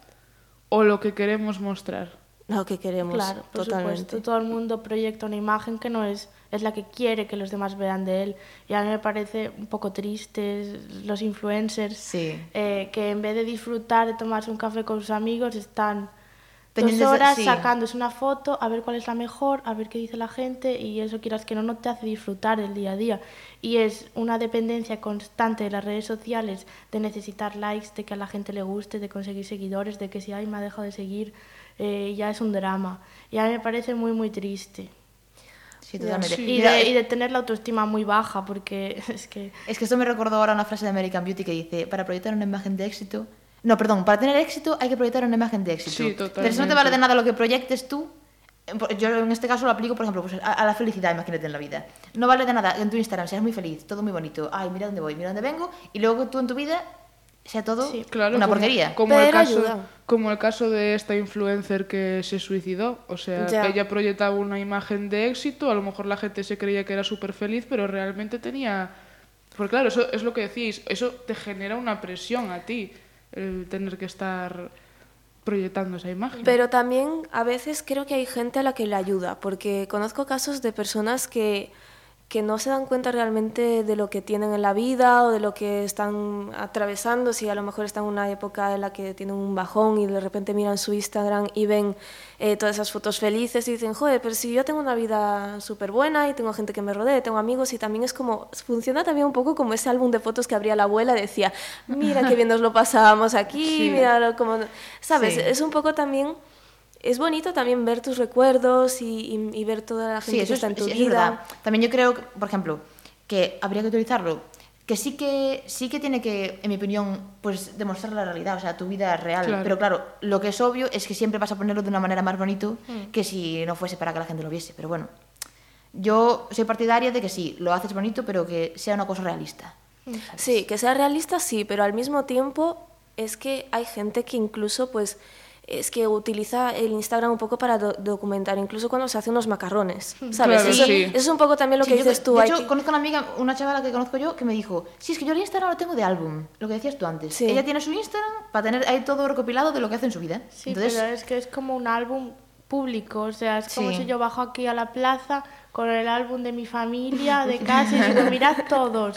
o lo que queremos mostrar? Lo que queremos, Claro, por totalmente. supuesto. Todo el mundo proyecta una imagen que no es, es la que quiere que los demás vean de él. Y a mí me parece un poco triste los influencers Sí. eh, que en vez de disfrutar de tomarse un café con sus amigos están Pendientes dos horas sí. sacándose una foto a ver cuál es la mejor, a ver qué dice la gente y eso quieras que no, no te hace disfrutar del día a día. Y es una dependencia constante de las redes sociales de necesitar likes, de que a la gente le guste, de conseguir seguidores, de que si ay me ha dejado de seguir eh, ya es un drama. Y a mí me parece muy muy triste. Sí, totalmente. Sí. Y Mira, de, eh, y de tener la autoestima muy baja porque es que... Es que esto me recordó ahora una frase de American Beauty que dice, para proyectar una imagen de éxito... No, perdón, para tener éxito hay que proyectar una imagen de éxito. Sí, Pero si no te totalmente. vale de nada lo que proyectes tú, eh, yo en este caso lo aplico, por ejemplo, pues, a, a la felicidad, imagínate en la vida. No vale de nada en tu Instagram seas muy feliz, todo muy bonito, ay, mira dónde voy, mira dónde vengo, y luego tú en tu vida sea todo Sí. Claro, una como- porquería. Como el, caso, ayuda. como el caso de esta influencer que se suicidó. O sea, Ya. ella proyectaba una imagen de éxito, a lo mejor la gente se creía que era súper feliz, pero realmente tenía... Porque claro, eso es lo que decís, eso te genera una presión a ti, el tener que estar proyectando esa imagen. Pero también a veces creo que hay gente a la que le ayuda, porque conozco casos de personas que, que no se dan cuenta realmente de lo que tienen en la vida o de lo que están atravesando, si a lo mejor están en una época en la que tienen un bajón y de repente miran su Instagram y ven eh, todas esas fotos felices y dicen, joder, pero si yo tengo una vida súper buena y tengo gente que me rodea, tengo amigos y también es como, funciona también un poco como ese álbum de fotos que abría la abuela, decía, mira qué bien nos lo pasábamos aquí, Sí. mira lo- como, ¿sabes? Sí. Es un poco también, es bonito también ver tus recuerdos y, y- y ver toda la gente Sí, que eso es, está en tu sí, es vida. verdad. También yo creo, por ejemplo, que habría que utilizarlo, que sí que sí que tiene que, en mi opinión, pues demostrar la realidad, o sea, tu vida real. Claro. Pero claro, lo que es obvio es que siempre vas a ponerlo de una manera más bonito que si no fuese para que la gente lo viese. Pero bueno, yo soy partidaria de que sí, lo haces bonito, pero que sea una cosa realista. Sí, que sea realista, sí, pero al mismo tiempo es que hay gente que incluso, pues, es que utiliza el Instagram un poco para do- documentar, incluso cuando se hace unos macarrones, ¿sabes? Claro, eso, sí. eso es un poco también lo Sí, que yo dices que- tú. De hecho, que- conozco una amiga, una chavala que conozco yo, que me dijo, sí, es que yo el Instagram lo tengo de álbum, lo que decías tú antes. Sí. Ella tiene su Instagram para tener ahí todo recopilado de lo que hace en su vida. Sí, Entonces, pero es que es como un álbum público. O sea, es como Sí. si yo bajo aquí a la plaza con el álbum de mi familia, de casa, y digo, mirad todos.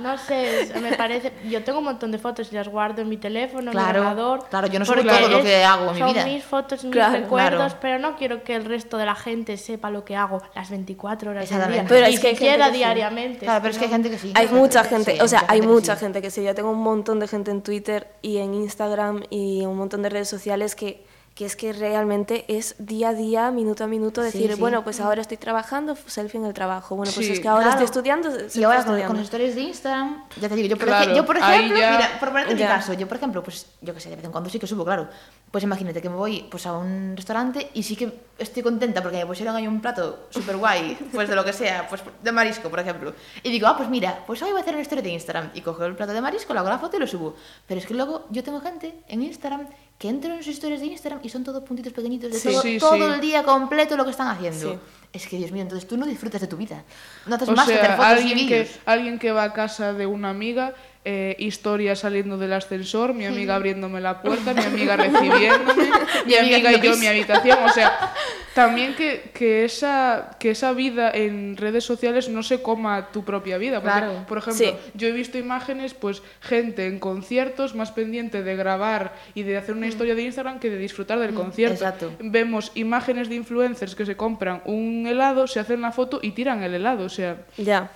No sé, me parece... Yo tengo un montón de fotos y las guardo en mi teléfono, Claro, en mi ordenador. claro, yo no porque todo lo que hago en mi son vida. mis fotos, mis Claro, recuerdos, claro. pero no quiero que el resto de la gente sepa lo que hago las 24 horas del día. Pero es que hay gente siquiera diariamente. Claro, pero es que hay gente que sí. Hay mucha gente, Sí, o sea, hay que mucha sí. gente que sí. Yo tengo un montón de gente en Twitter y en Instagram y un montón de redes sociales que, que es que realmente es día a día, minuto a minuto, decir, sí. bueno, pues ahora estoy trabajando, selfie en el trabajo. Bueno, pues Sí, es que ahora Claro. estoy estudiando, selfie Y ahora con, estudiando. con las historias de Instagram, ya te digo, yo por, Claro, ej- yo por ejemplo, ya- mira, por ponerte mi caso, yo por ejemplo, pues yo que sé, de vez en cuando sí que subo, claro. Pues imagínate que me voy pues a un restaurante y sí que estoy contenta porque me pusieron ahí un plato súper guay, pues de lo que sea, pues de marisco, por ejemplo. Y digo, ah, pues mira, pues hoy voy a hacer una historia de Instagram y cojo el plato de marisco, le hago la foto y lo subo. Pero es que luego yo tengo gente en Instagram que entro en sus historias de Instagram y son todos puntitos pequeñitos de Sí, todo, sí, todo sí. el día completo lo que están haciendo. Es que, Dios mío, entonces tú no disfrutas de tu vida. No haces O más que hacer sea, fotos y vídeos. que, alguien que va a casa de una amiga, eh, historia saliendo del ascensor, mi amiga abriéndome la puerta, mi amiga recibiéndome, mi Mi amiga y yo en mi habitación. O sea, también que, que, esa, que esa vida en redes sociales no se coma tu propia vida. Porque, Claro. por ejemplo, Sí. yo he visto imágenes, pues gente en conciertos más pendiente de grabar y de hacer una historia de Instagram que de disfrutar del concierto. exacto. Vemos imágenes de influencers que se compran un helado, se hacen la foto y tiran el helado. O sea, Ya.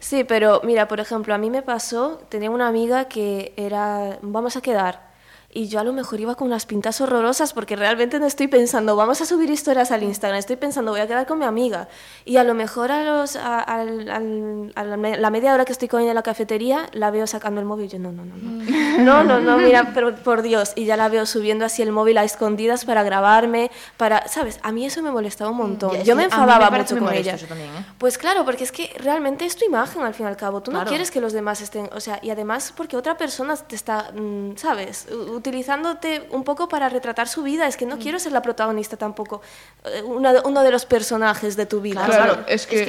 Sí. Pero mira, por ejemplo, a mí me pasó, tenía una amiga que era, vamos a quedar. Y yo a lo mejor iba con unas pintas horrorosas porque realmente no estoy pensando, vamos a subir historias al Instagram, estoy pensando, voy a quedar con mi amiga. Y a lo mejor a, los, a, al- a la, me- media hora que estoy con ella en la cafetería, la veo sacando el móvil y yo, no, no, no, no. No, no, no, mira, pero por Dios. Y ya la veo subiendo así el móvil a escondidas para grabarme, para, ¿sabes? A mí eso me molestaba un montón. Yo me a me enfadaba parece mucho con ella. también, ¿eh? Pues claro, porque es que realmente es tu imagen al fin y al cabo. Tú no Claro. quieres que los demás estén, o sea, y además porque otra persona te está, mm, ¿sabes? Utilizándote un poco para retratar su vida. Es que Mm. no quiero ser la protagonista tampoco, eh, una de- uno de los personajes de tu vida. Claro, Claro, claro. es que-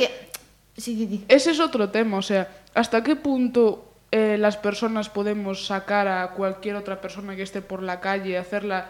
Sí, sí, sí. Ese es otro tema, o sea, ¿hasta qué punto eh, las personas podemos sacar a cualquier otra persona que esté por la calle, hacerla,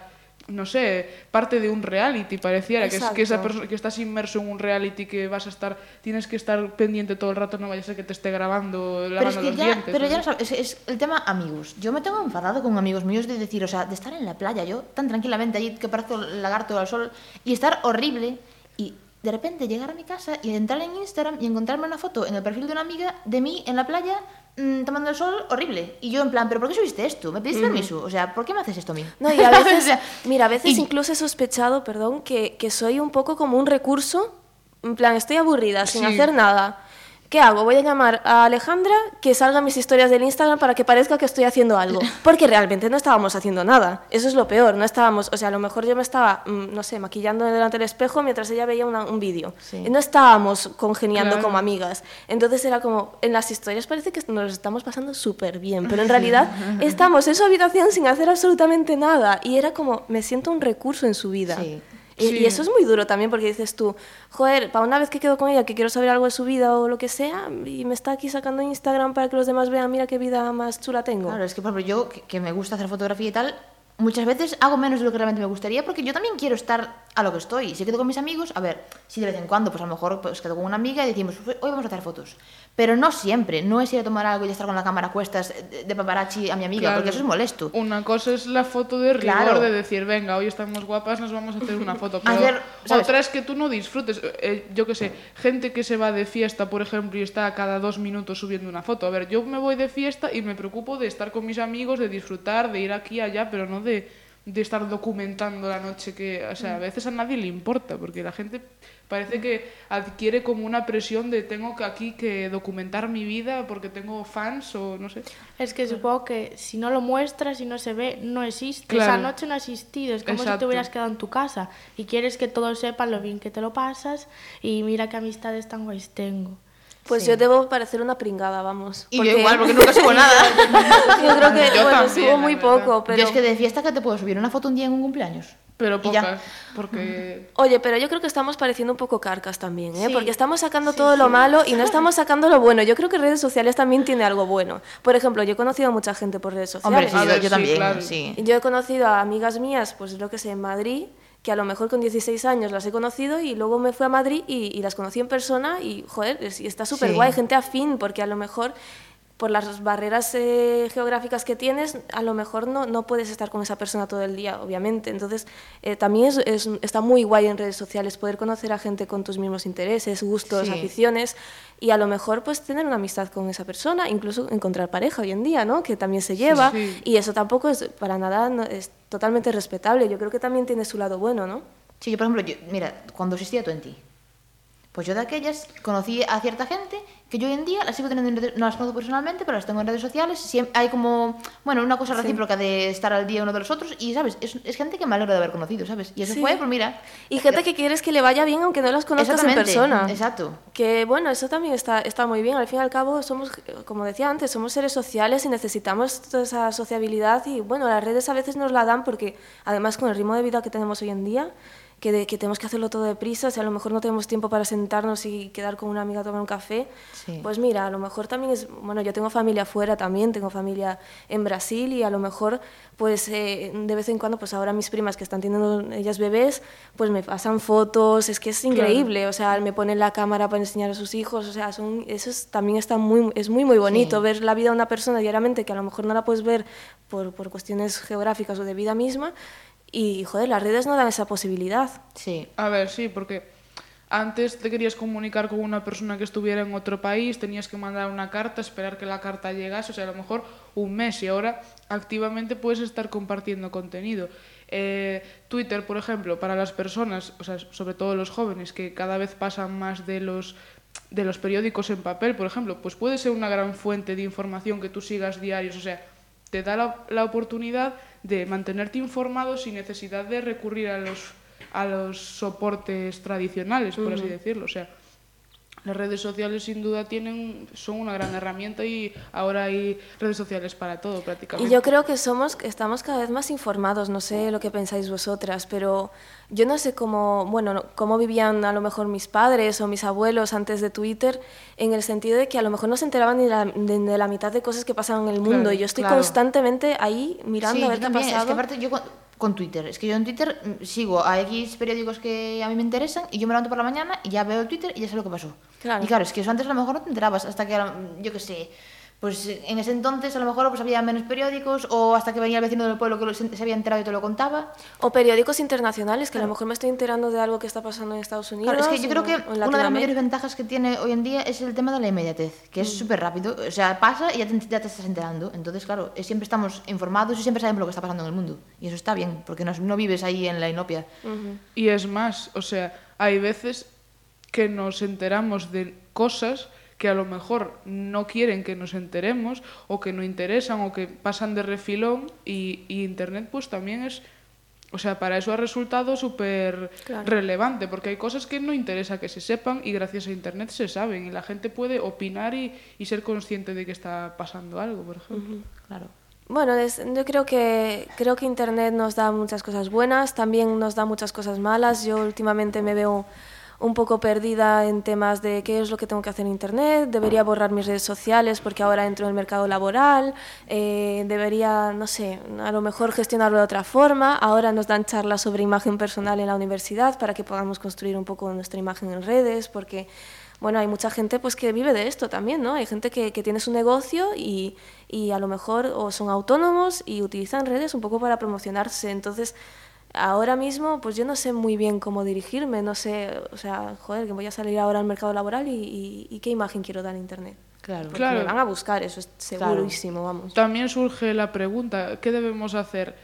no sé, parte de un reality, pareciera, que, es, que, esa que estás inmerso en un reality que vas a estar, tienes que estar pendiente todo el rato, no vaya a ser que te esté grabando, Pero es que los ya, dientes. pero ¿no? ya no sabes, es, es el tema amigos. Yo me tengo enfadado con amigos míos de decir, o sea, de estar en la playa, yo tan tranquilamente allí que parezco lagarto al sol y estar horrible y de repente llegar a mi casa y entrar en Instagram y encontrarme una foto en el perfil de una amiga de mí en la playa mm, tomando el sol horrible. Y yo en plan, ¿pero por qué subiste esto? ¿Me pediste permiso? O sea, ¿por qué me haces esto a mí? No, y a veces, O sea, mira, a veces y- incluso he sospechado, perdón, que, que soy un poco como un recurso, en plan, estoy aburrida, sin Sí. hacer nada. ¿Qué hago? Voy a llamar a Alejandra que salga mis historias del Instagram para que parezca que estoy haciendo algo. Porque realmente no estábamos haciendo nada. Eso es lo peor. No estábamos, o sea, a lo mejor yo me estaba, mm, no sé, maquillando delante del espejo mientras ella veía una- un vídeo. Sí. Y No estábamos congeniando Claro. como amigas. Entonces era como, en las historias parece que nos estamos pasando súper bien, pero en realidad estamos en su habitación sin hacer absolutamente nada. Y era como, me siento un recurso en su vida. Sí. Y, Sí. y eso es muy duro también porque dices tú, joder, para una vez que quedo con ella, que quiero saber algo de su vida o lo que sea, y me está aquí sacando Instagram para que los demás vean, mira qué vida más chula tengo. Claro, es que por ejemplo yo, que, que me gusta hacer fotografía y tal, muchas veces hago menos de lo que realmente me gustaría porque yo también quiero estar a lo que estoy. Si quedo con mis amigos, a ver, si de vez en cuando, pues a lo mejor pues, quedo con una amiga y decimos, "Pues, hoy vamos a hacer fotos. Pero no siempre, no es ir a tomar algo y estar con la cámara a cuestas de, paparazzi a mi amiga, Claro. porque eso es molesto. Una cosa es la foto de rigor Claro. de decir, venga, hoy estamos guapas, nos vamos a hacer una foto. Pero ¿sabes? otra es que tú no disfrutes. Eh, yo qué sé, gente que se va de fiesta, por ejemplo, y está cada dos minutos subiendo una foto. A ver, yo me voy de fiesta y me preocupo de estar con mis amigos, de disfrutar, de ir aquí y allá, pero no de, de estar documentando la noche que... O sea, a veces a nadie le importa, porque la gente parece que adquiere como una presión de tengo que aquí que documentar mi vida porque tengo fans o no sé. Es que supongo que si no lo muestras y no se ve, no existe. Claro. Esa noche no ha existido. Es como si te hubieras quedado en tu casa y quieres que todos sepan lo bien que te lo pasas y mira qué amistades tan guays tengo. Pues Sí. yo debo parecer una pringada, vamos. Y yo igual, porque nunca subo nada. yo creo que, Yo bueno, también, subo muy poco, pero... Yo es que de fiesta que te puedo subir una foto un día en un cumpleaños. Pero pocas, porque... Oye, pero yo creo que estamos pareciendo un poco carcas también, ¿eh? Sí. Porque estamos sacando todo lo malo y no estamos sacando lo bueno. Yo creo que redes sociales también tiene algo bueno. Por ejemplo, yo he conocido a mucha gente por redes Hombre, sociales. sí, A yo, ver, yo sí, también, claro. sí. Yo he conocido a amigas mías, pues lo que sé, en Madrid, que a lo mejor con 16 años las he conocido y luego me fui a Madrid y, y las conocí en persona y, joder, está súper Sí. guay, gente afín, porque a lo mejor por las barreras eh, geográficas que tienes, a lo mejor no, no puedes estar con esa persona todo el día, obviamente. Entonces, eh, también es, es- está muy guay en redes sociales poder conocer a gente con tus mismos intereses, gustos, Sí. aficiones y a lo mejor pues tener una amistad con esa persona, incluso encontrar pareja hoy en día, ¿no? Que también se lleva sí. y eso tampoco es para nada, no- es totalmente respetable. Yo creo que también tiene su lado bueno, ¿no? Sí, yo por ejemplo, yo- mira, cuando existía Twenty, pues yo de aquellas conocí a cierta gente que yo hoy en día las sigo teniendo, en redes- no las conozco personalmente, pero las tengo en redes sociales. Siem- hay como, bueno, una cosa recíproca de estar al día uno de los otros y, ¿sabes? Es, es gente que me alegro de haber conocido, ¿sabes? Y eso Sí. fue, pues mira. Y gente que quieres que le vaya bien aunque no las conozcas en persona. Exacto. Que bueno, eso también está, está muy bien. Al fin y al cabo, somos, como decía antes, somos seres sociales y necesitamos toda esa sociabilidad. Y bueno, las redes a veces nos la dan porque, además, con el ritmo de vida que tenemos hoy en día, que, de- que tenemos que hacerlo todo deprisa, si a lo mejor no tenemos tiempo para sentarnos y quedar con una amiga a tomar un café, Sí. pues mira, a lo mejor también es. Bueno, yo tengo familia afuera también, tengo familia en Brasil y a lo mejor, pues eh, de vez en cuando, pues ahora mis primas que están teniendo ellas bebés, pues me pasan fotos, es que es increíble, o sea, me ponen la cámara para enseñar a sus hijos, o sea, son, eso es- también está muy, es muy, muy bonito, Sí. ver la vida de una persona diariamente que a lo mejor no la puedes ver por, por cuestiones geográficas o de vida misma, y joder, las redes no dan esa posibilidad. Sí. A ver, sí, porque antes te querías comunicar con una persona que estuviera en otro país, tenías que mandar una carta, esperar que la carta llegase, o sea, a lo mejor un mes y ahora activamente puedes estar compartiendo contenido. Eh, Twitter, por ejemplo, para las personas, o sea, sobre todo los jóvenes, que cada vez pasan más de los de los periódicos en papel, por ejemplo, pues puede ser una gran fuente de información que tú sigas diarios, o sea, te da la, la oportunidad de mantenerte informado sin necesidad de recurrir a los a los soportes tradicionales, por así decirlo. O sea, las redes sociales sin duda tienen son una gran herramienta y ahora hay redes sociales para todo prácticamente. Y yo creo que somos, que estamos cada vez más informados, no sé lo que pensáis vosotras, pero yo no sé cómo, bueno, no- cómo vivían a lo mejor mis padres o mis abuelos antes de Twitter, en el sentido de que a lo mejor no se enteraban ni la- de, de la mitad de cosas que pasaban en el mundo. Claro, y yo estoy claro. constantemente ahí mirando Sí, a yo ver qué ha también. pasado. Es que aparte yo con, Twitter, es que yo en Twitter mm, sigo a X periódicos que a mí me interesan y yo me levanto por la mañana y ya veo el Twitter y ya sé lo que pasó. Claro. Y claro, es que eso antes a lo mejor no te enterabas hasta que, yo qué sé, pues en ese entonces a lo mejor pues había menos periódicos o hasta que venía el vecino del pueblo que se había enterado y te lo contaba. O periódicos internacionales, que a lo mejor me estoy enterando de algo que está pasando en Estados Unidos. Claro, es que yo creo que una de las mayores ventajas que tiene hoy en día es el tema de la inmediatez, que Mm. es súper rápido. O sea, pasa y ya te, ya te estás enterando. Entonces, claro, es- siempre estamos informados y siempre sabemos lo que está pasando en el mundo. Y eso está bien, porque no, no vives ahí en la inopia. Y es más, o sea, hay veces que nos enteramos de cosas que a lo mejor no quieren que nos enteremos o que no interesan o que pasan de refilón y, y Internet pues también es, o sea, para eso ha resultado súper Claro. relevante porque hay cosas que no interesa que se sepan y gracias a Internet se saben y la gente puede opinar y, y ser consciente de que está pasando algo, por ejemplo. Claro. Bueno, es- yo creo que, creo que Internet nos da muchas cosas buenas, también nos da muchas cosas malas. Yo últimamente me veo un poco perdida en temas de qué es lo que tengo que hacer en Internet, debería borrar mis redes sociales porque ahora entro en el mercado laboral, eh, debería, no sé, a lo mejor gestionarlo de otra forma. Ahora nos dan charlas sobre imagen personal en la universidad para que podamos construir un poco nuestra imagen en redes, porque bueno, hay mucha gente pues que vive de esto también, ¿no? Hay gente que, que tiene su negocio y, y a lo mejor o son autónomos y utilizan redes un poco para promocionarse. Entonces, ahora mismo, pues yo no sé muy bien cómo dirigirme, no sé, o sea, joder, que voy a salir ahora al mercado laboral y, y- y qué imagen quiero dar en Internet. Claro. Porque Claro. me van a buscar, eso es Claro. segurísimo, vamos. También surge la pregunta, ¿qué debemos hacer?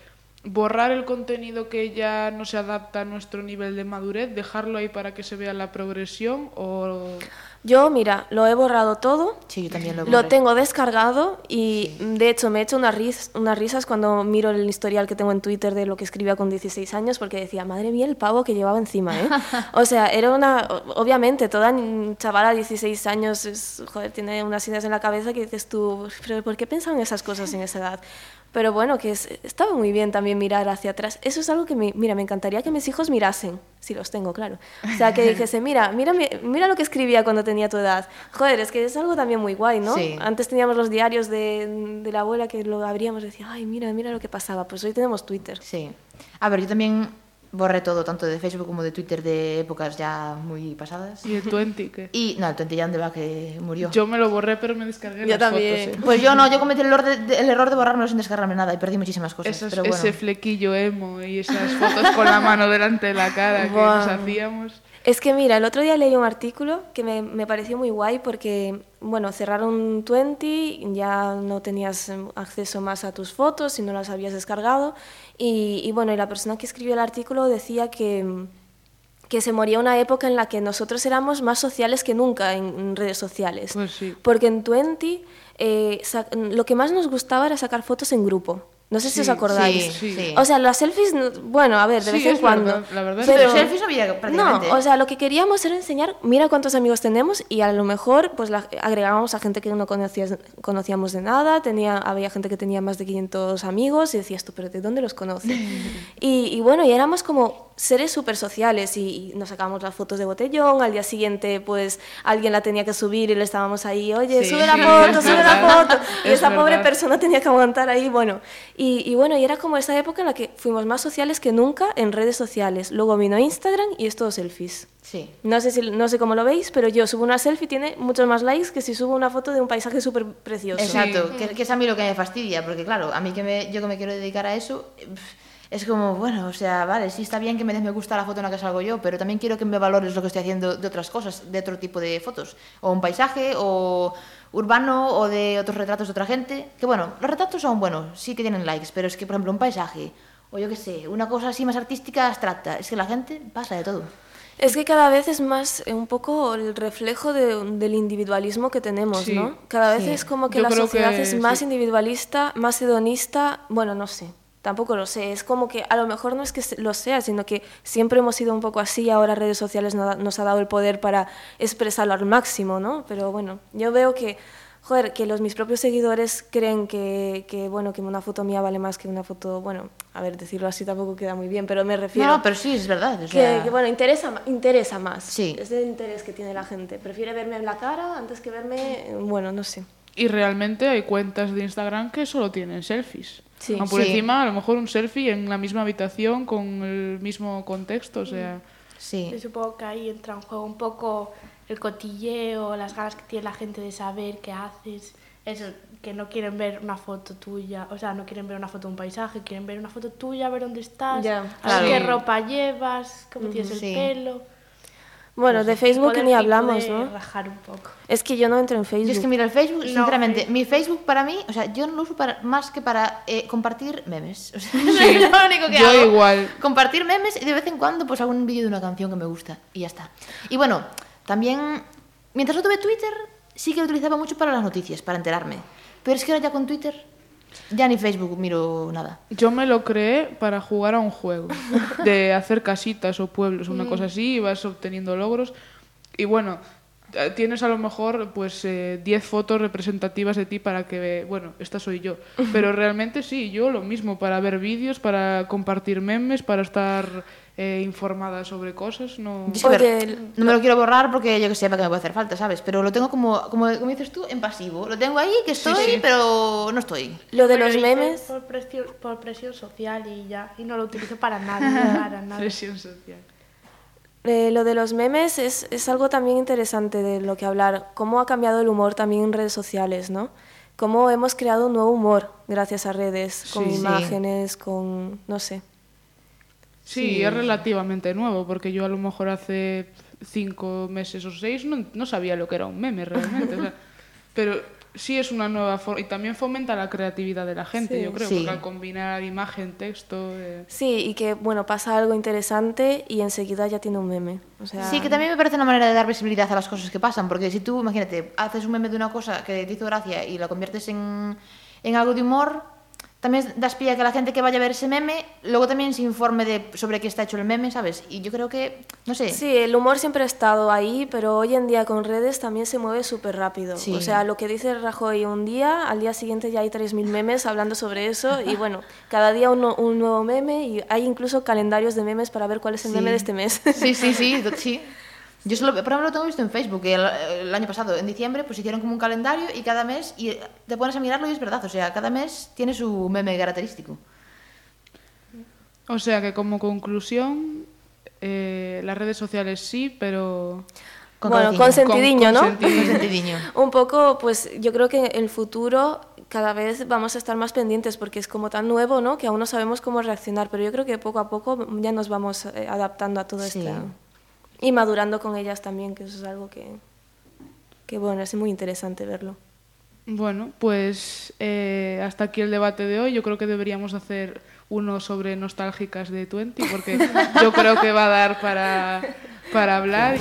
¿Borrar el contenido que ya no se adapta a nuestro nivel de madurez? ¿Dejarlo ahí para que se vea la progresión? ¿O Yo, mira, lo he borrado todo. Sí, yo también lo Lo borré. tengo descargado y de hecho me he hecho unas, ris- unas risas cuando miro el historial que tengo en Twitter de lo que escribía con 16 años porque decía, madre mía, el pavo que llevaba encima, ¿eh? o sea, era una, obviamente, toda chavala de 16 años, es, joder, tiene unas ideas en la cabeza que dices tú, pero ¿por qué pensaban esas cosas en esa edad? Pero bueno, que es- estaba muy bien también mirar hacia atrás. Eso es algo que, me, mira, me encantaría que mis hijos mirasen, si los tengo, claro. O sea, que dijese, mira, mira, mi- mira lo que escribía cuando tenía tu edad. Joder, es que es algo también muy guay, ¿no? Sí. Antes teníamos los diarios de, de la abuela que lo abríamos y decía, ay, mira, mira lo que pasaba. Pues hoy tenemos Twitter. Sí. A ver, yo también borré todo, tanto de Facebook como de Twitter de épocas ya muy pasadas. ¿Y el 20 qué? Y no, el 20 ya donde va que murió. Yo me lo borré, pero me descargué Yo las también. fotos. ¿eh? Pues yo no, yo cometí el error de, de- el error de borrármelo sin descargarme nada y perdí muchísimas cosas. Esos- pero bueno. Ese flequillo emo y esas fotos con la mano delante de la cara que Buah. nos hacíamos. Es que mira, el otro día leí un artículo que me, me pareció muy guay porque, bueno, cerraron 20, ya no tenías em, acceso más a tus fotos si no las habías descargado. Y, y bueno, y la persona que escribió el artículo decía que, que se moría una época en la que nosotros éramos más sociales que nunca en, redes sociales. Pues sí. Porque en 20 eh, lo que más nos gustaba era sacar fotos en grupo. No sé si os acordáis. sí, sí. O sea, las selfies, no- bueno, a ver, de vez en cuando. verdad, la verdad es Pero selfies no había prácticamente. No, o sea, lo que queríamos era enseñar, mira cuántos amigos tenemos y a lo mejor pues la- agregábamos a gente que no conocías, conocíamos de nada, tenía, había gente que tenía más de 500 amigos y decías tú, pero ¿de dónde los conoces? y, y bueno, y éramos como seres súper sociales y, y nos sacábamos las fotos de botellón, al día siguiente pues alguien la tenía que subir y le estábamos ahí, oye, Sí, sube la sí, foto, sube la foto. Y es esa pobre verdad. persona tenía que aguantar ahí, bueno. Y, y bueno, y era como esa época en la que fuimos más sociales que nunca en redes sociales. Luego vino Instagram y es todo selfies. Sí. No sé, si, no sé cómo lo veis, pero yo subo una selfie y tiene muchos más likes que si subo una foto de un paisaje súper precioso. Exacto, que, que es a mí lo que me fastidia, porque claro, a mí que me, yo que me quiero dedicar a eso, eh, pf, es como, bueno, o sea, vale, sí está bien que me des me gusta la foto en la que salgo yo, pero también quiero que me valores lo que estoy haciendo de otras cosas, de otro tipo de fotos, o un paisaje, o urbano, o de otros retratos de otra gente, que bueno, los retratos son buenos, sí que tienen likes, pero es que, por ejemplo, un paisaje, o yo qué sé, una cosa así más artística, abstracta, es que la gente pasa de todo. Es que cada vez es más eh, un poco el reflejo de- del individualismo que tenemos, Sí, ¿no? Cada vez sí. es como que Yo la sociedad que es más sí. individualista, más hedonista, bueno, no sé, tampoco lo sé, es como que a lo mejor no es que lo sea, sino que siempre hemos sido un poco así y ahora redes sociales nos ha dado el poder para expresarlo al máximo, ¿no? Pero bueno, yo veo que, joder, que los mis propios seguidores creen que, que, bueno, que una foto mía vale más que una foto, bueno, a ver, decirlo así tampoco queda muy bien, pero me refiero... No, no, pero sí, es verdad. O Que, sea, que, bueno, interesa, interesa más. Sí. Es el interés que tiene la gente. Prefiere verme en la cara antes que verme, bueno, no sé. Y realmente hay cuentas de Instagram que solo tienen selfies. Sí. Aun por Sí. encima, a lo mejor un selfie en la misma habitación con el mismo contexto, o sea... sí. Yo supongo que ahí entra en juego un poco el cotilleo, las ganas que tiene la gente de saber qué haces. Eso, que no quieren ver una foto tuya, o sea, no quieren ver una foto de un paisaje, quieren ver una foto tuya, ver dónde estás, claro. qué ropa llevas, cómo tienes el sí. pelo. Bueno, de Facebook ni hablamos, ¿no? rajar un poco. Es que yo no entro en Facebook. Yo es que mira, el Facebook, No, sinceramente, Facebook. mi Facebook para mí, o sea, yo no lo uso para, más que para eh, compartir memes. O sea, es lo único que yo hago. igual. Compartir memes y de vez en cuando pues hago un vídeo de una canción que me gusta y ya está. Y bueno, también, mientras no tuve Twitter, sí que lo utilizaba mucho para las noticias, para enterarme. Pero es que ahora ya con Twitter, ya ni Facebook miro nada. Yo me lo creé para jugar a un juego, de hacer casitas o pueblos, una cosa así, y vas obteniendo logros. Y bueno, eh, tienes a lo mejor pues eh, 10 fotos representativas de ti para que, bueno, esta soy yo. Pero realmente sí, yo lo mismo, para ver vídeos, para compartir memes, para estar eh, informada sobre cosas, no... No me lo quiero borrar porque yo que sé, para que me puede hacer falta, ¿sabes? Pero lo tengo como, como, como dices tú, en pasivo. Lo tengo ahí, que estoy, sí. pero no estoy. Lo de Pero los memes, Por presión, por presión social y ya, y no lo utilizo para nada, para nada. Presión social. eh, lo de los memes es, es algo también interesante de lo que hablar. Cómo ha cambiado el humor también en redes sociales, ¿no? Cómo hemos creado un nuevo humor gracias a redes, con Sí. imágenes, con, no sé. Sí, es relativamente nuevo, porque yo a lo mejor hace cinco meses o seis no, no sabía lo que era un meme realmente. o sea, pero sí es una nueva forma y también fomenta la creatividad de la gente, Sí. yo creo, Sí. porque al combinar imagen, texto... eh, Sí, y que, bueno, pasa algo interesante y enseguida ya tiene un meme. O sea, Sí, que también me parece una manera de dar visibilidad a las cosas que pasan, porque si tú, imagínate, haces un meme de una cosa que te hizo gracia y la conviertes en, en algo de humor, también das pie a que la gente que vaya a ver ese meme luego también se informe de sobre qué está hecho el meme, ¿sabes? Y yo creo que, no sé, Sí, el humor siempre ha estado ahí, pero hoy en día con redes también se mueve súper rápido. Sí. O sea, lo que dice Rajoy un día, al día siguiente ya hay 3.000 memes hablando sobre eso y bueno, cada día un, nu- un nuevo meme y hay incluso calendarios de memes para ver cuál es el Sí. meme de este mes. Sí, sí, sí, sí. Yo solo, por ejemplo, lo tengo visto en Facebook, que el, el año pasado, en diciembre, pues hicieron como un calendario y cada mes, y te pones a mirarlo y es verdad, o sea, cada mes tiene su meme característico. O sea que como conclusión, eh, las redes sociales sí, pero... Con bueno, con sentidiño, ¿no? Con sentidiño. Un poco, pues yo creo que en el futuro cada vez vamos a estar más pendientes porque es como tan nuevo, ¿no? Que aún no sabemos cómo reaccionar, pero yo creo que poco a poco ya nos vamos eh, adaptando a todo esto y madurando con ellas también, que eso es algo que, que bueno, es muy interesante verlo. Bueno, pues eh, hasta aquí el debate de hoy. Yo creo que deberíamos hacer uno sobre nostálgicas de Twenty, porque yo creo que va a dar para, para hablar.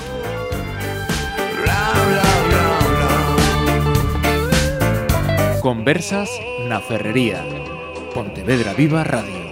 Conversas na Ferrería. Pontevedra Viva Radio.